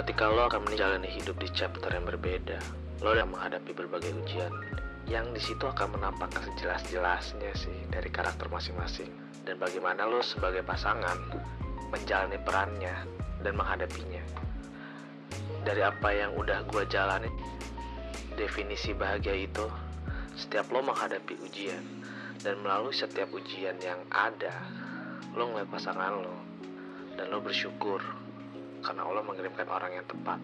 ketika lo akan menjalani hidup di chapter yang berbeda, lo akan menghadapi berbagai ujian yang di situ akan menampakkan sejelas-jelasnya sih dari karakter masing-masing dan bagaimana lo sebagai pasangan menjalani perannya dan menghadapinya. Dari apa yang udah gue jalani, definisi bahagia itu setiap lo menghadapi ujian dan melalui setiap ujian yang ada, lo ngeliat pasangan lo dan lo bersyukur karena Allah mengirimkan orang yang tepat.